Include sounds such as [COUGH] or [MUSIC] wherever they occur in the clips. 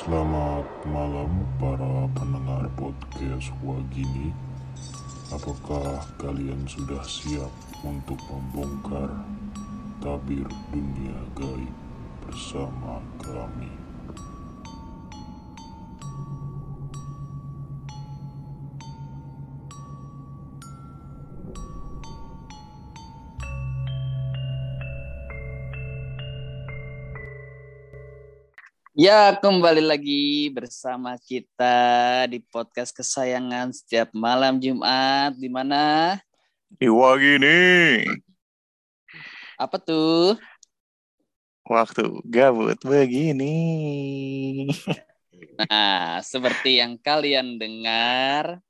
Selamat malam para pendengar podcast Wagini. Apakah kalian sudah siap untuk membongkar tabir dunia gaib bersama kami? Ya, kembali lagi bersama kita di podcast kesayangan setiap malam Jumat. Di mana? Di Wagini. Apa tuh? Waktu gabut begini. Nah, seperti yang kalian dengar,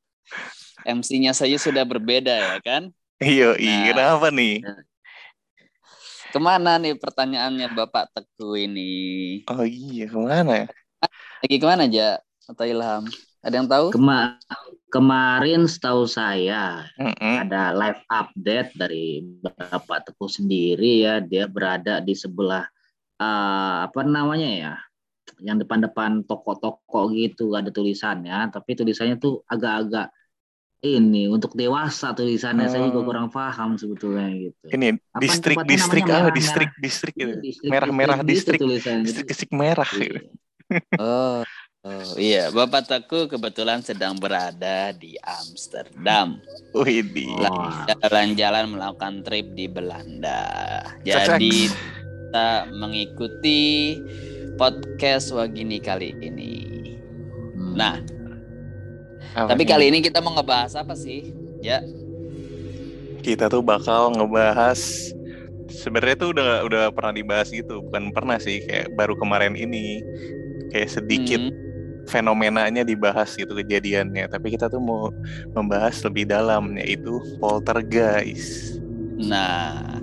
MC-nya saja sudah berbeda ya kan? Iya, Nah. kenapa nih? Ke mana nih pertanyaannya Bapak Teguh ini? Oh iya, ke mana ya? Lagi ke mana aja? Atau Ilham? Ada yang tahu? Kema kemarin setahu saya Mm-mm. ada live update dari Bapak Teguh sendiri ya, dia berada di sebelah eh, apa namanya ya, yang depan-depan toko-toko gitu ada tulisannya, tapi tulisannya tuh agak-agak ini untuk dewasa tulisannya saya juga Oh. kurang paham sebetulnya gitu. Ini Apa distrik distrik ah Merah-merah. distrik distrik gitu. Distrik- Merah-merah gitu distrik. tulisannya. Distrik distrik merah gitu. [LAUGHS] Oh, oh, iya, Bapak Teguh kebetulan sedang berada di Amsterdam. Di Oh. jalan-jalan melakukan trip di Belanda. Jadi kita mengikuti podcast Wagini kali ini. Hmm. Nah, Apa tapi nih? kali ini kita mau ngebahas apa sih? Ya, kita tuh bakal ngebahas sebenarnya tuh udah udah pernah dibahas gitu, bukan pernah sih kayak baru kemarin ini. Kayak sedikit hmm, fenomenanya dibahas gitu kejadiannya. Tapi kita tuh mau membahas lebih dalam yaitu poltergeist. Nah,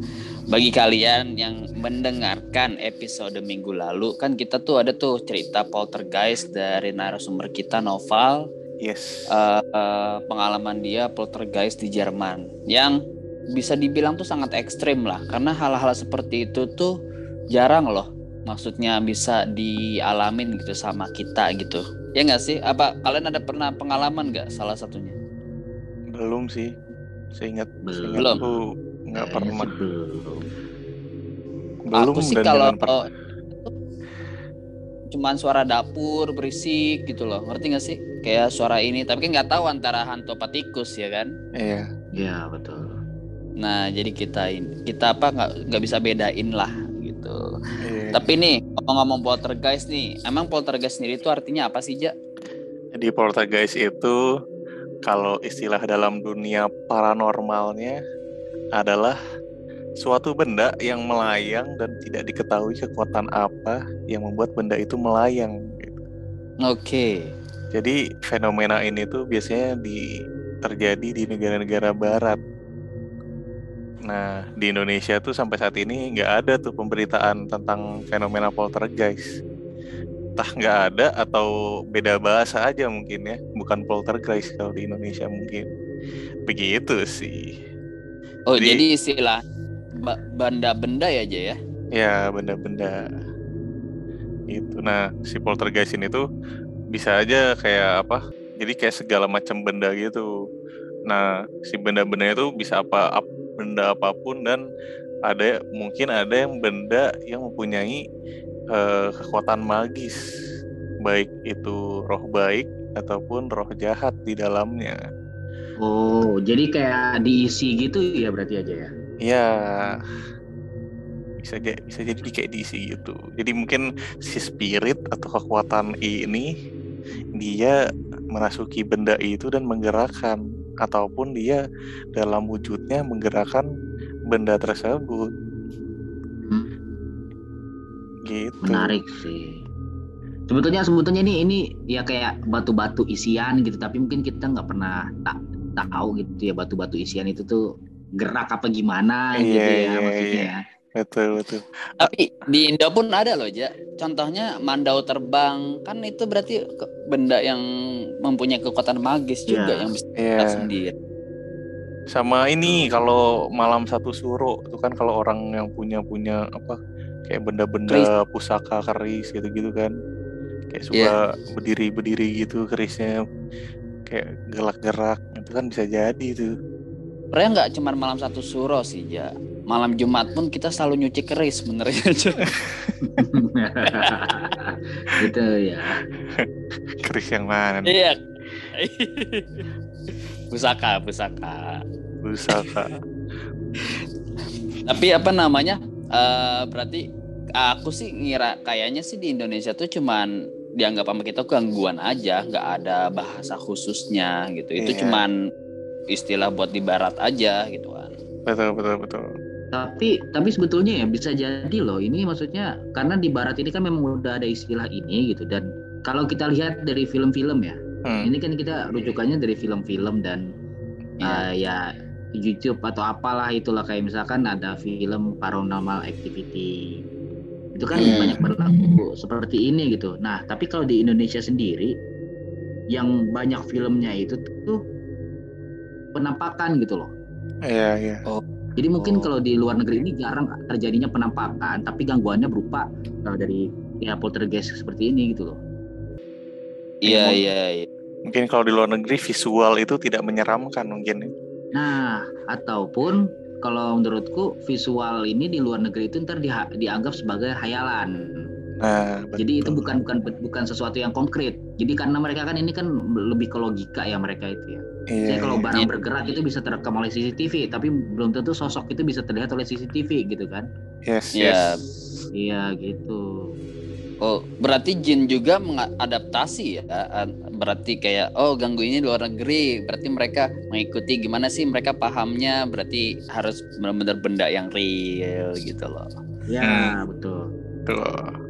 bagi kalian yang mendengarkan episode minggu lalu kan kita tuh ada tuh cerita poltergeist dari narasumber kita Noval yes. Eh, eh, pengalaman dia poltergeist di Jerman. Yang bisa dibilang tuh sangat ekstrim lah. Karena hal-hal seperti itu tuh jarang loh. Maksudnya bisa dialamin gitu sama kita gitu. Ya nggak sih? Apa kalian ada pernah pengalaman nggak salah satunya? Belum sih. Seingat Belum. nggak pernah. sih belum. belum aku sih kalau. Cuman suara dapur berisik gitu loh ngerti nggak sih kayak suara ini tapi kan nggak tahu antara hantu apa tikus ya kan iya Ya betul. nah jadi kita ini kita apa nggak nggak bisa bedain lah gitu iya. Tapi nih ngomong-ngomong poltergeist nih, emang poltergeist sendiri itu artinya apa sih, Ja? jadi poltergeist itu kalau istilah dalam dunia paranormalnya adalah suatu benda yang melayang dan tidak diketahui kekuatan apa yang membuat benda itu melayang gitu. Oke. Jadi fenomena ini tuh biasanya di terjadi di negara-negara barat. Nah, di Indonesia tuh sampai saat ini nggak ada tuh pemberitaan tentang fenomena poltergeist. Entah nggak ada atau beda bahasa aja mungkin ya, bukan poltergeist kalau di Indonesia mungkin. Begitu sih. Oh, Jadi- jadi, istilah benda-benda ya, Ja ya? Ya, benda-benda itu. Nah, si poltergeist ini tuh bisa aja kayak apa? Jadi kayak segala macam benda gitu. Nah, si benda-benda itu bisa apa ap- benda apa pun dan ada mungkin ada yang benda yang mempunyai eh, kekuatan magis, baik itu roh baik ataupun roh jahat di dalamnya. Oh, jadi kayak diisi gitu ya berarti aja ya? Ya bisa jadi bisa jadi kayak diisi gitu. Jadi mungkin si spirit atau kekuatan ini dia merasuki benda itu dan menggerakkan ataupun dia dalam wujudnya menggerakkan benda tersebut. Hmm, Gitu. menarik sih. Sebetulnya sebetulnya ini ini ya kayak batu-batu isian gitu, tapi mungkin kita nggak pernah tak tahu gitu ya batu-batu isian itu tuh gerak apa gimana gitu Iya, ya iya, maksudnya. iya. Betul betul. Tapi di Indo pun ada loh, Ja. Contohnya mandau terbang, kan itu berarti benda yang mempunyai kekuatan magis juga Iya. yang bisa Iya. gerak sendiri. Sama ini kalau malam satu suro itu kan kalau orang yang punya punya apa kayak benda-benda pusaka keris gitu-gitu kan kayak suka berdiri-berdiri gitu kerisnya kayak gerak-gerak itu kan bisa jadi tuh Sebenarnya nggak cuma malam satu suro sih, Ja. Malam Jumat pun kita selalu nyuci keris sebenarnya. [LAUGHS] Ja. [LAUGHS] gitu ya. keris yang mana nih Iya. pusaka, pusaka. pusaka Tapi apa namanya? eh berarti aku sih ngira kayaknya sih di Indonesia tuh cuman dianggap sama kita gangguan aja, nggak ada bahasa khususnya gitu. Itu Iya. cuman istilah buat di barat aja gitu kan. betul betul betul Tapi tapi sebetulnya ya bisa jadi loh. Ini maksudnya karena di barat ini kan memang udah ada istilah ini gitu dan kalau kita lihat dari film-film ya. Hmm. Ini kan kita rujukannya dari film-film dan Iya. eh, ya YouTube atau apalah itulah kayak misalkan ada film paranormal activity itu kan Hmm. banyak berlaku seperti ini gitu. Nah tapi kalau di Indonesia sendiri yang banyak filmnya itu tuh penampakan gitu loh. iya iya Jadi mungkin Oh. kalau di luar negeri ini jarang terjadinya penampakan, tapi gangguannya berupa uh, dari ya poltergeist seperti ini gitu loh. Iya, iya, iya. mungkin kalau di luar negeri visual itu tidak menyeramkan mungkin ya. Nah, ataupun kalau menurutku visual ini di luar negeri itu ntar dianggap sebagai hayalan. Nah Jadi itu betul. bukan bukan bukan sesuatu yang konkret. Jadi karena mereka kan ini kan lebih ke logika ya mereka itu ya. iya, Jadi kalau iya. barang Iya. bergerak itu bisa terekam oleh CCTV, tapi belum tentu sosok itu bisa terlihat oleh CCTV gitu kan. yes Iya. yes Iya gitu. Oh, berarti jin juga mengadaptasi ya. Berarti kayak oh ganggu ini luar negeri, berarti mereka mengikuti gimana sih mereka pahamnya, berarti harus benar-benar benda yang real gitu loh. Ya, Hmm. betul. Tuh.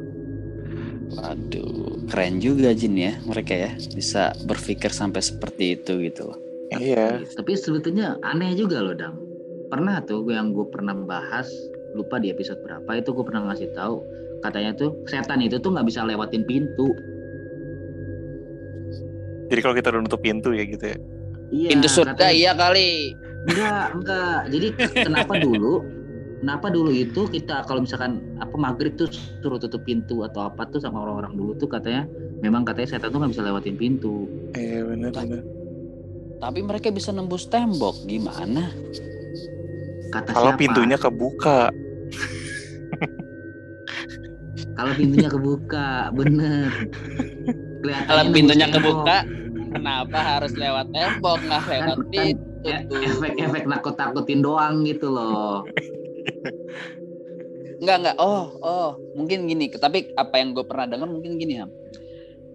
Keren juga jin ya mereka ya bisa berpikir sampai seperti itu gitu loh. iya Tapi sebetulnya aneh juga loh, Dam. Pernah tuh yang gue pernah bahas, lupa di episode berapa itu gue pernah ngasih tahu katanya tuh setan itu tuh nggak bisa lewatin pintu. jadi kalau kita udah nutup pintu ya gitu ya Iya. Pintu surga katanya- iya kali. Enggak, enggak. Jadi kenapa dulu? Kenapa dulu itu kita kalau misalkan apa maghrib tuh suruh tutup pintu atau apa tuh sama orang-orang dulu tuh katanya memang katanya setan tuh nggak bisa lewatin pintu. iya benar benar Tapi mereka bisa nembus tembok gimana? Kata kalau siapa? pintunya kebuka Kalau pintunya kebuka, bener. Kelihatannya Kalau pintunya tembok. kebuka, kenapa harus lewat tembok nggak lewat kan pintu? e- tuh? efek-efek nakut-nakutin doang gitu loh. Enggak enggak. Oh oh mungkin gini. Tapi apa yang gue pernah dengar mungkin gini ya.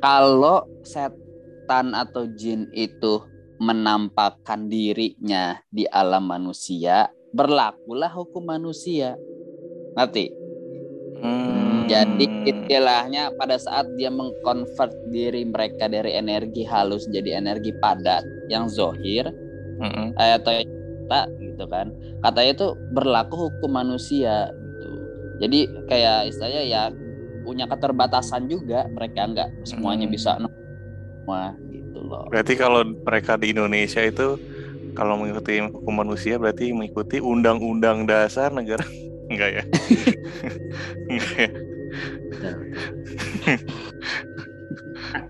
Kalau setan atau jin itu menampakkan dirinya di alam manusia, berlakulah hukum manusia. Ngerti? Hmm. Jadi istilahnya pada saat dia mengkonvert diri mereka dari energi halus jadi energi padat yang zohir Mm-mm. eh, atau tak gitu kan. Katanya itu berlaku hukum manusia gitu. Jadi kayak istilahnya ya punya keterbatasan juga mereka nggak semuanya Hmm. bisa semua gitu loh. Berarti kalau mereka di Indonesia itu kalau mengikuti hukum manusia berarti mengikuti undang-undang dasar negara? [LAUGHS] Enggak ya? [LAUGHS] Enggak ya?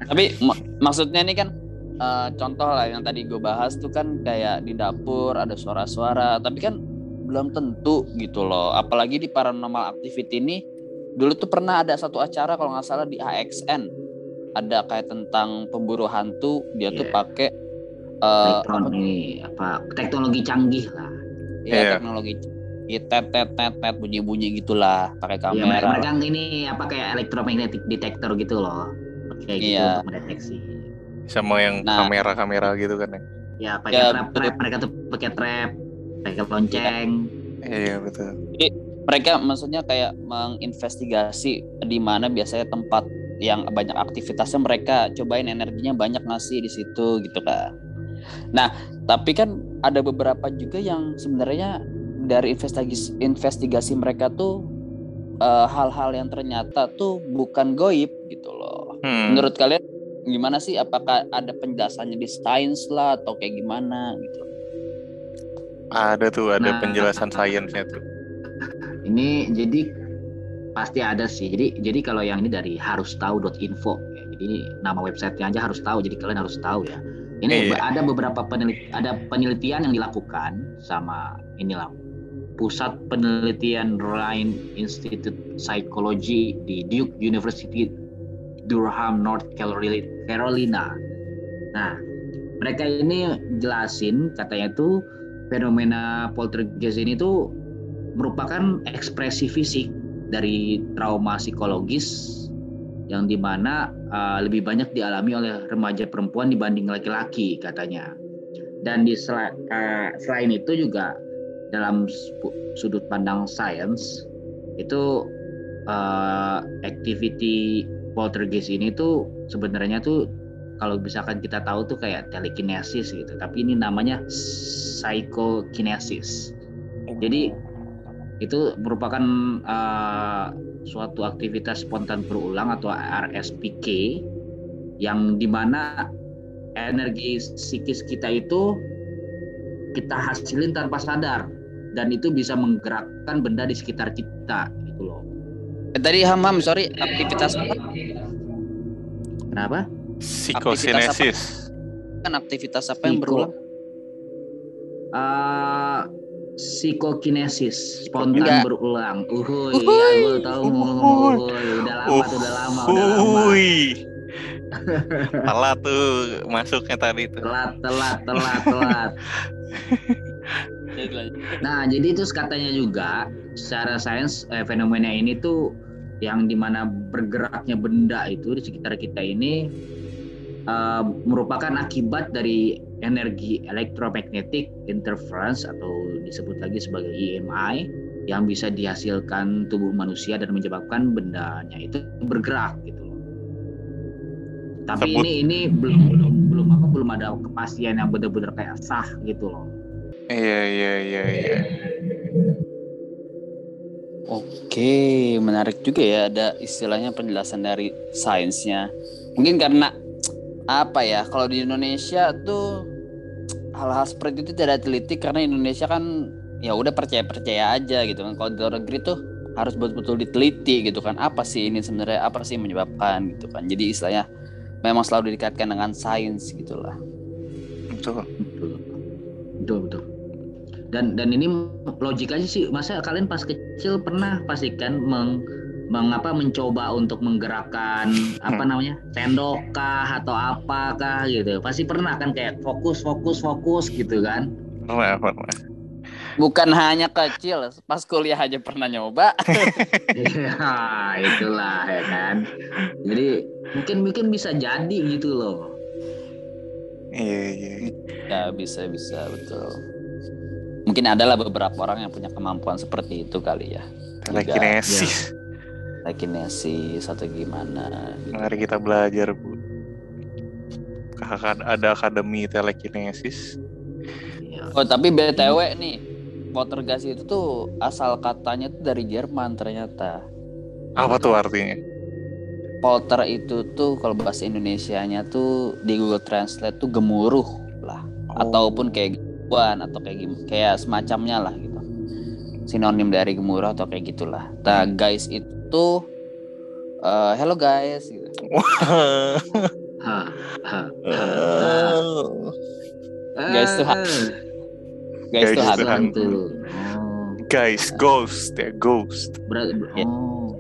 tapi mak- maksudnya ini kan eh, contoh lah yang tadi gue bahas tuh kan kayak di dapur ada suara-suara tapi kan belum tentu gitu loh apalagi di paranormal activity ini dulu tuh pernah ada satu acara kalau nggak salah di AXN ada kayak tentang pemburu hantu dia tuh Iya. pakai eh, Elektron apa- teknologi canggih lah. ya Iya. teknologi ya, tet tet tet tet bunyi bunyi gitulah pakai Iya, mereka, kamera mereka ini apa kayak electromagnetic detector gitu loh. Kayak gitu Iya. untuk mendeteksi. Sama yang Nah. kamera-kamera gitu kan ya Ya pakai Ya, trap, betul. trap, mereka tuh pakai trap, pakai lonceng. iya betul mereka maksudnya kayak menginvestigasi di mana biasanya tempat yang banyak aktivitasnya mereka cobain energinya banyak ngasih di situ gitu kan. Nah, tapi kan ada beberapa juga yang sebenarnya dari investigasi investigasi mereka tuh eh, hal-hal yang ternyata tuh bukan goib gitu loh. Hmm. Menurut kalian gimana sih? Apakah ada penjelasannya di sains lah atau kayak gimana gitu? ada tuh ada Nah. penjelasan sainsnya tuh Ini jadi pasti ada sih. Jadi jadi kalau yang ini dari harustahu.info ya. Jadi nama websitenya aja harus tahu. Jadi kalian harus tahu ya. Ini Iya. ada beberapa peneliti, ada penelitian yang dilakukan sama inilah pusat penelitian Rhine Institute Psychology di Duke University Durham North Carolina. Nah, mereka ini jelasin katanya tuh fenomena poltergeist ini tuh merupakan ekspresi fisik dari trauma psikologis yang di mana uh, lebih banyak dialami oleh remaja perempuan dibanding laki-laki katanya. Dan di sela- uh, selain itu juga dalam sudut pandang sains itu uh, activity poltergeist ini tuh sebenarnya tuh kalau misalkan kita tahu tuh kayak telekinesis gitu, tapi ini namanya psychokinesis. Jadi itu merupakan uh, suatu aktivitas spontan berulang atau RSPK yang di mana energi psikis kita itu kita hasilin tanpa sadar. Dan itu bisa menggerakkan benda di sekitar kita tadi Ham Ham sorry aktivitas apa? Kenapa? Psikosinesis. kan aktivitas apa yang Psiko. berulang? Uh, psikokinesis spontan Enggak. berulang. Uhuy, ya gue tahu ngomong uhuy. Udah lama tuh, udah lama, udah lama. Uhuy. [LAUGHS] Telat tuh masuknya tadi tuh. Telat, telat, telat, telat. Nah, jadi itu katanya juga secara sains eh, fenomena ini tuh yang di mana bergeraknya benda itu di sekitar kita ini eh, merupakan akibat dari energi electromagnetic interference atau disebut lagi sebagai EMI yang bisa dihasilkan tubuh manusia dan menyebabkan bendanya itu bergerak gitu loh. Tapi Sebut- ini ini belum belum belum apa belum ada kepastian yang benar-benar kayak sah gitu loh. Iya iya iya iya. Oke, menarik juga ya ada istilahnya penjelasan dari sainsnya. Mungkin karena apa ya? Kalau di Indonesia tuh hal-hal seperti itu tidak teliti karena Indonesia kan ya udah percaya-percaya aja gitu kan. Kalau di luar negeri tuh harus betul-betul diteliti gitu kan. Apa sih ini sebenarnya apa sih yang menyebabkan gitu kan. Jadi istilahnya memang selalu dikaitkan dengan sains gitulah. Betul. betul betul betul dan dan ini logik aja sih masa kalian pas kecil pernah pastikan meng mengapa mencoba untuk menggerakkan apa namanya sendok kah atau apakah gitu pasti pernah kan kayak fokus fokus fokus gitu kan Pernah pernah. Bukan hanya kecil, pas kuliah aja pernah nyoba. [LAUGHS] ya itulah ya kan jadi mungkin mungkin bisa jadi gitu loh Iya iya. Ya bisa bisa betul. Mungkin adalah beberapa orang yang punya kemampuan seperti itu kali ya. Telekinesis. Telekinesis atau gimana. gitu. Mari kita belajar bu. Kakak ada akademi telekinesis. Iya. Oh tapi btw nih, poltergeist itu tuh asal katanya tuh dari Jerman ternyata. Apa tuh artinya? Polter itu tuh kalau bahasa Indonesianya tuh di Google Translate tuh gemuruh lah, Oh. ataupun kayak gituan atau kayak gim- kayak semacamnya lah gitu. Sinonim dari gemuruh atau kayak gitulah. Nah guys itu eh, hello guys gitu. [LAUGHS] Ha, Guys tuh Eh, Guys, Guys tuh hantu. hantu. Oh, Guys, ghost ya ghost. berarti Ya. oh.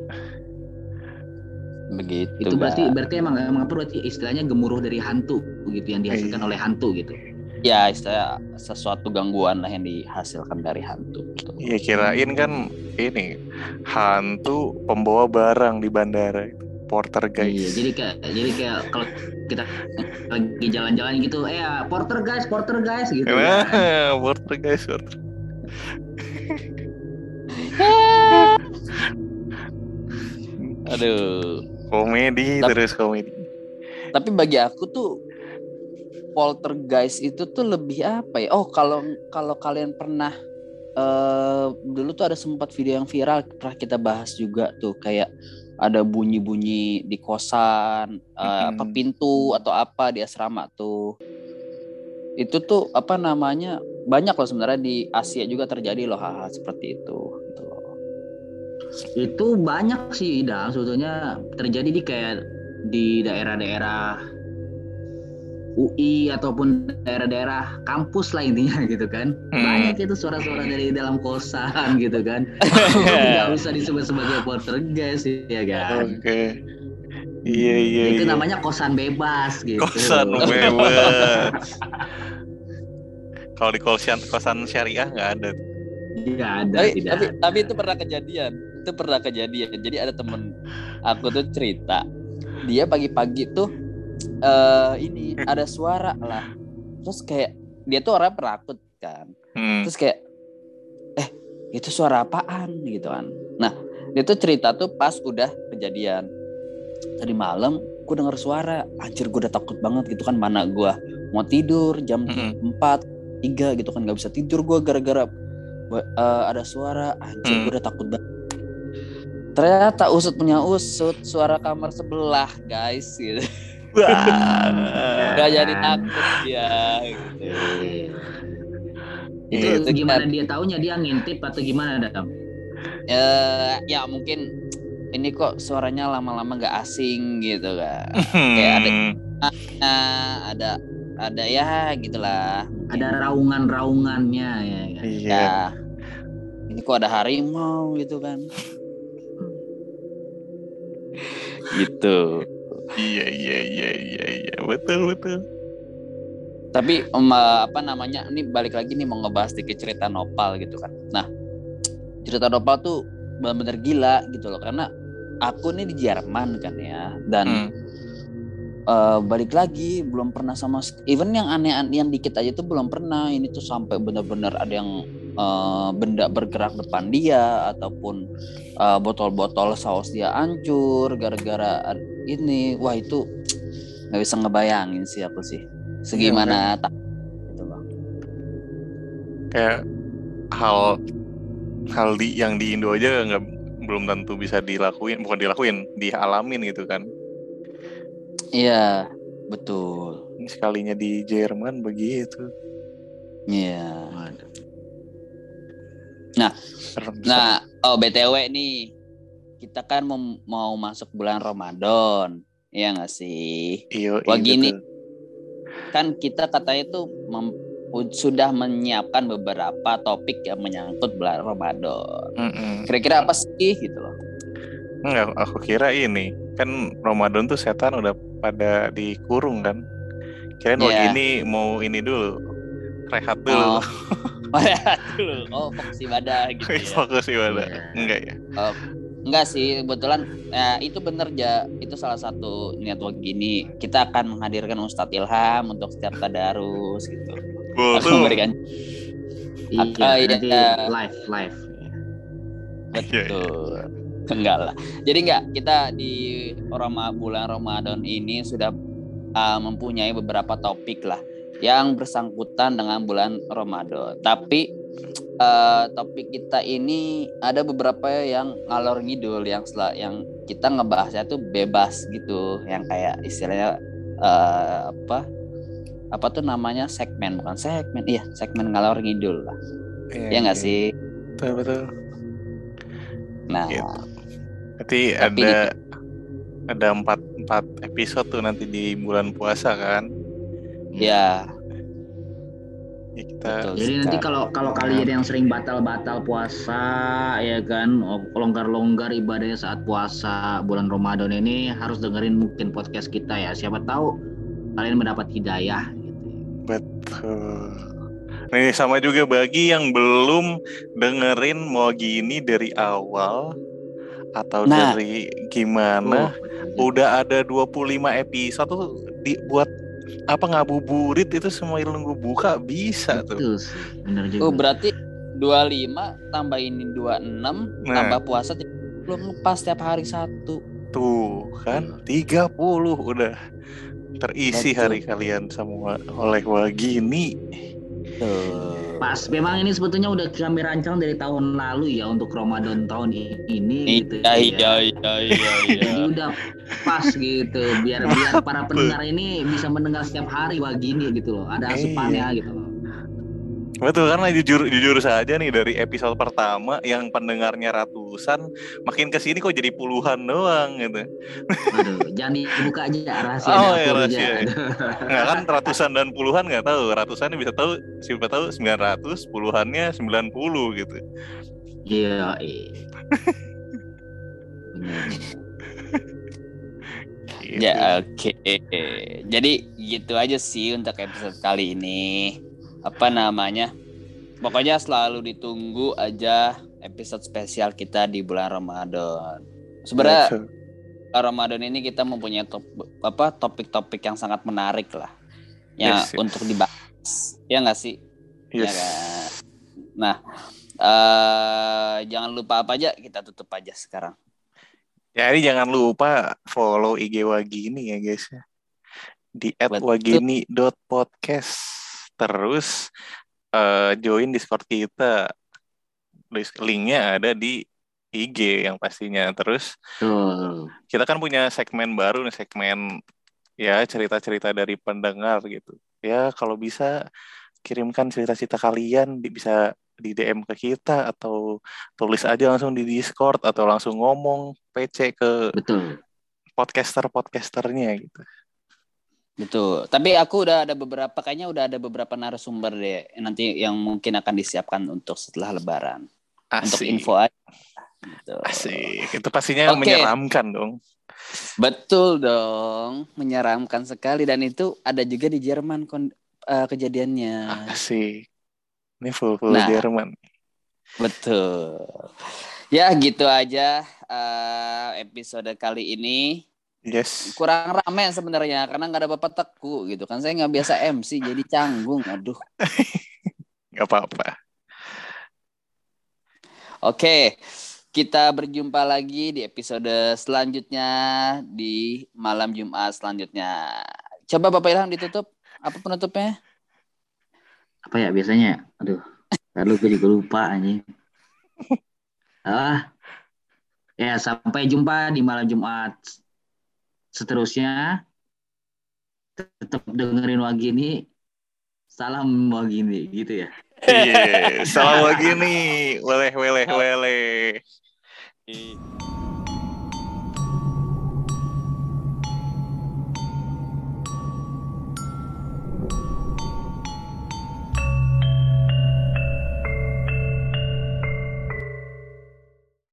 begitu. itu berarti guys. berarti emang emang apa berarti istilahnya gemuruh dari hantu gitu yang dihasilkan Iya. oleh hantu gitu. Ya istilah sesuatu gangguan lah yang dihasilkan dari hantu. gitu. Ya kirain kan ini hantu pembawa barang di bandara. Porter Iya, guys. jadi kayak jadi kayak kalau kita lagi jalan-jalan gitu, eh ya, porter guys, porter guys gitu. Nah, porter guys, porter. [LAUGHS] Aduh. Komedi Tapi- terus komedi. Tapi bagi aku tuh poltergeist itu tuh lebih apa ya? Oh, kalau kalau kalian pernah eh dulu tuh ada sempat video yang viral pernah kita bahas juga tuh kayak ada bunyi-bunyi di kosan, eh, apa Mm-mm. pintu atau apa di asrama tuh. Itu tuh apa namanya? Banyak loh sebenarnya di Asia juga terjadi loh hal-hal seperti itu gitu loh. Itu banyak sih Ida sebetulnya terjadi di kayak di daerah-daerah UI ataupun daerah-daerah kampus lah intinya [LAUGHS] gitu kan Hmm. banyak itu suara-suara dari dalam kosan [LAUGHS] gitu kan [LAUGHS] nggak bisa disebut sebagai poltergeist ya kan Oke. Iya iya. itu iya. namanya kosan bebas gitu kosan bebas. Kalau di kosan kosan syariah nggak ada. Tidak ada tapi, tidak tapi ada. tapi itu pernah kejadian itu pernah kejadian jadi ada temen aku tuh cerita dia pagi-pagi tuh eh ini ada suara lah. Terus kayak dia tuh orang perakut kan. Hmm. terus kayak eh itu suara apaan? Gitu kan. Nah dia tuh cerita tuh pas udah kejadian. Tadi malam gue denger suara. Anjir gue udah takut banget gitu kan mana gue mau tidur jam Mm-mm. 4 tiga gitu kan nggak bisa tidur gue gara-gara eh, ada suara. Anjir Hmm. gue udah takut banget. Ternyata usut punya usut suara kamar sebelah guys gitu. [LAUGHS] [LAUGHS] gak jadi takut ya gitu. itu Iya, Itu gimana kan- dia taunya dia ngintip atau gimana dam Eh, ya mungkin ini kok suaranya lama-lama gak asing gitu kan Kayak ada- Hmm. nah, ada ada ya gitulah ada raungan-raungannya ya kan? Iya. ya ini kok ada harimau gitu kan gitu Iya iya iya iya iya betul betul. tapi em, apa namanya ini balik lagi nih mau ngebahas dikit cerita Nopal gitu kan nah cerita Nopal tuh benar-benar gila gitu loh karena aku nih di Jerman kan ya dan Hmm. Eh, balik lagi belum pernah sama even yang aneh yang dikit aja tuh belum pernah. Ini tuh sampai benar-benar ada yang eh, benda bergerak depan dia ataupun eh, botol-botol saus dia hancur gara-gara ini. Wah itu nggak bisa ngebayangin sih aku sih. Segimana tak gitu loh Kayak hal hal di yang di Indo aja nggak belum tentu bisa dilakuin bukan dilakuin dialamin gitu kan. Iya betul Ini Sekalinya di Jerman begitu. iya Serem, Nah, oh BTW nih, kita kan mau, mau masuk bulan Ramadan, ya nggak sih? serem. Iyo, Wah, iya, gini. betul. Kan kita katanya tuh mem- sudah menyiapkan beberapa topik yang menyangkut bulan Ramadan. Mm-mm. Kira-kira apa sih gitu loh? Enggak, aku kira ini kan Ramadan tuh setan udah pada dikurung kan. Kirain Iya. wah gini mau ini dulu rehat Oh, dulu. [LAUGHS] Rehat dulu. Oh, fokus ibadah [LAUGHS] gitu ya. Fokus ibadah. Iya. Enggak ya? Enggak sih, kebetulan ya, itu bener ja, itu salah satu network gini. Kita akan menghadirkan Ustadz Ilham untuk setiap tadarus gitu. Tuh memberikan iya iya. nanti live live Iya, iya. [LAUGHS] Enggak lah. Jadi enggak kita di Roma, bulan Ramadan ini sudah uh, mempunyai beberapa topik lah yang bersangkutan dengan bulan Ramadan. Tapi uh, topik kita ini ada beberapa yang ngalor ngidul yang sela- yang kita ngebahasnya tuh bebas gitu, yang kayak istilahnya uh, apa? Apa tuh namanya segmen bukan segmen, iya segmen ngalor ngidul lah. Iya, Ya enggak iya. sih? Betul betul. Nah, Gitu. Tapi ada ada empat empat episode tuh nanti di bulan puasa kan. ya Ya kita Betul. Jadi nanti kalau kalau kalian yang sering batal-batal puasa ya kan, oh, longgar-longgar ibadahnya saat puasa bulan Ramadan ini harus dengerin mungkin podcast kita ya. Siapa tahu kalian mendapat hidayah gitu. betul. Nih sama juga bagi yang belum dengerin mau gini dari awal atau Nah. dari gimana Oh, udah ada 25 episode tuh dibuat apa ngabuburit itu semua nunggu buka bisa tuh. Betul sih, benar juga. Oh berarti 25 tambah ini 26 Nah. tambah puasa belum lepas setiap hari satu. Tuh kan 30 udah terisi Betul. hari kalian semua oleh wagini. Tuh. Pas memang ini sebetulnya udah kami rancang dari tahun lalu ya untuk Ramadan tahun ini gitu Iya ya. iya iya iya [LAUGHS] iya. Jadi udah pas gitu biar biar para [LAUGHS] pendengar ini bisa mendengar setiap hari wah gini gitu loh. Ada asupannya gitu loh. Betul karena jujur jujur saja nih dari episode pertama yang pendengarnya ratusan, makin ke sini kok jadi puluhan doang gitu. Aduh, jangan dibuka aja rahasia Oh, iya, aja. rahasia. Nggak kan ratusan dan puluhan nggak tahu. Ratusannya bisa tahu siapa tahu 900, puluhannya 90 gitu. Iya, iya. Gitu. Ya oke. Jadi gitu aja sih untuk episode kali ini. Apa namanya? Pokoknya selalu ditunggu aja episode spesial kita di bulan Ramadan. Sebenarnya Betul. Ramadan ini kita mempunyai top, apa topik-topik yang sangat menarik lah. Ya Yes, yes. untuk dibahas. Ya nggak sih? Ya Yes. kan? Nah, eh jangan lupa apa aja kita tutup aja sekarang. Jadi jangan lupa follow IG Wagini ya guys ya. Di. @wagini.podcast. Terus eh, join Discord kita. Linknya ada di IG yang pastinya. Terus Tuh. kita kan punya segmen baru nih segmen ya cerita-cerita dari pendengar gitu. Ya kalau bisa kirimkan cerita-cerita kalian di- bisa di DM ke kita atau tulis aja langsung di Discord atau langsung ngomong PC ke Betul. podcaster-podcasternya gitu. Betul. Tapi aku udah ada beberapa kayaknya udah ada beberapa narasumber deh nanti yang mungkin akan disiapkan untuk setelah lebaran. Untuk Asik. info aja. Gitu. Asik. Itu pastinya Oke. menyeramkan dong. Betul dong, menyeramkan sekali dan itu ada juga di Jerman kon- eh, kejadiannya. Asik. Ini full-full Nah. Jerman. Betul. Ya gitu aja eh, episode kali ini Yes. kurang rame sebenarnya karena nggak ada bapak teku gitu kan saya nggak biasa MC jadi canggung aduh [LAUGHS] Gak apa-apa. oke kita berjumpa lagi di episode selanjutnya di malam Jumat selanjutnya coba bapak Ilham ditutup apa penutupnya Apa ya biasanya? Aduh. Lalu gue juga lupa anjing. [LAUGHS] Ah. Ya, sampai jumpa di malam Jumat seterusnya. Tetap dengerin Wagini. Salam Wagini gitu ya. Iya. Salam lagi nih. Weleh, weleh, weleh. Iya.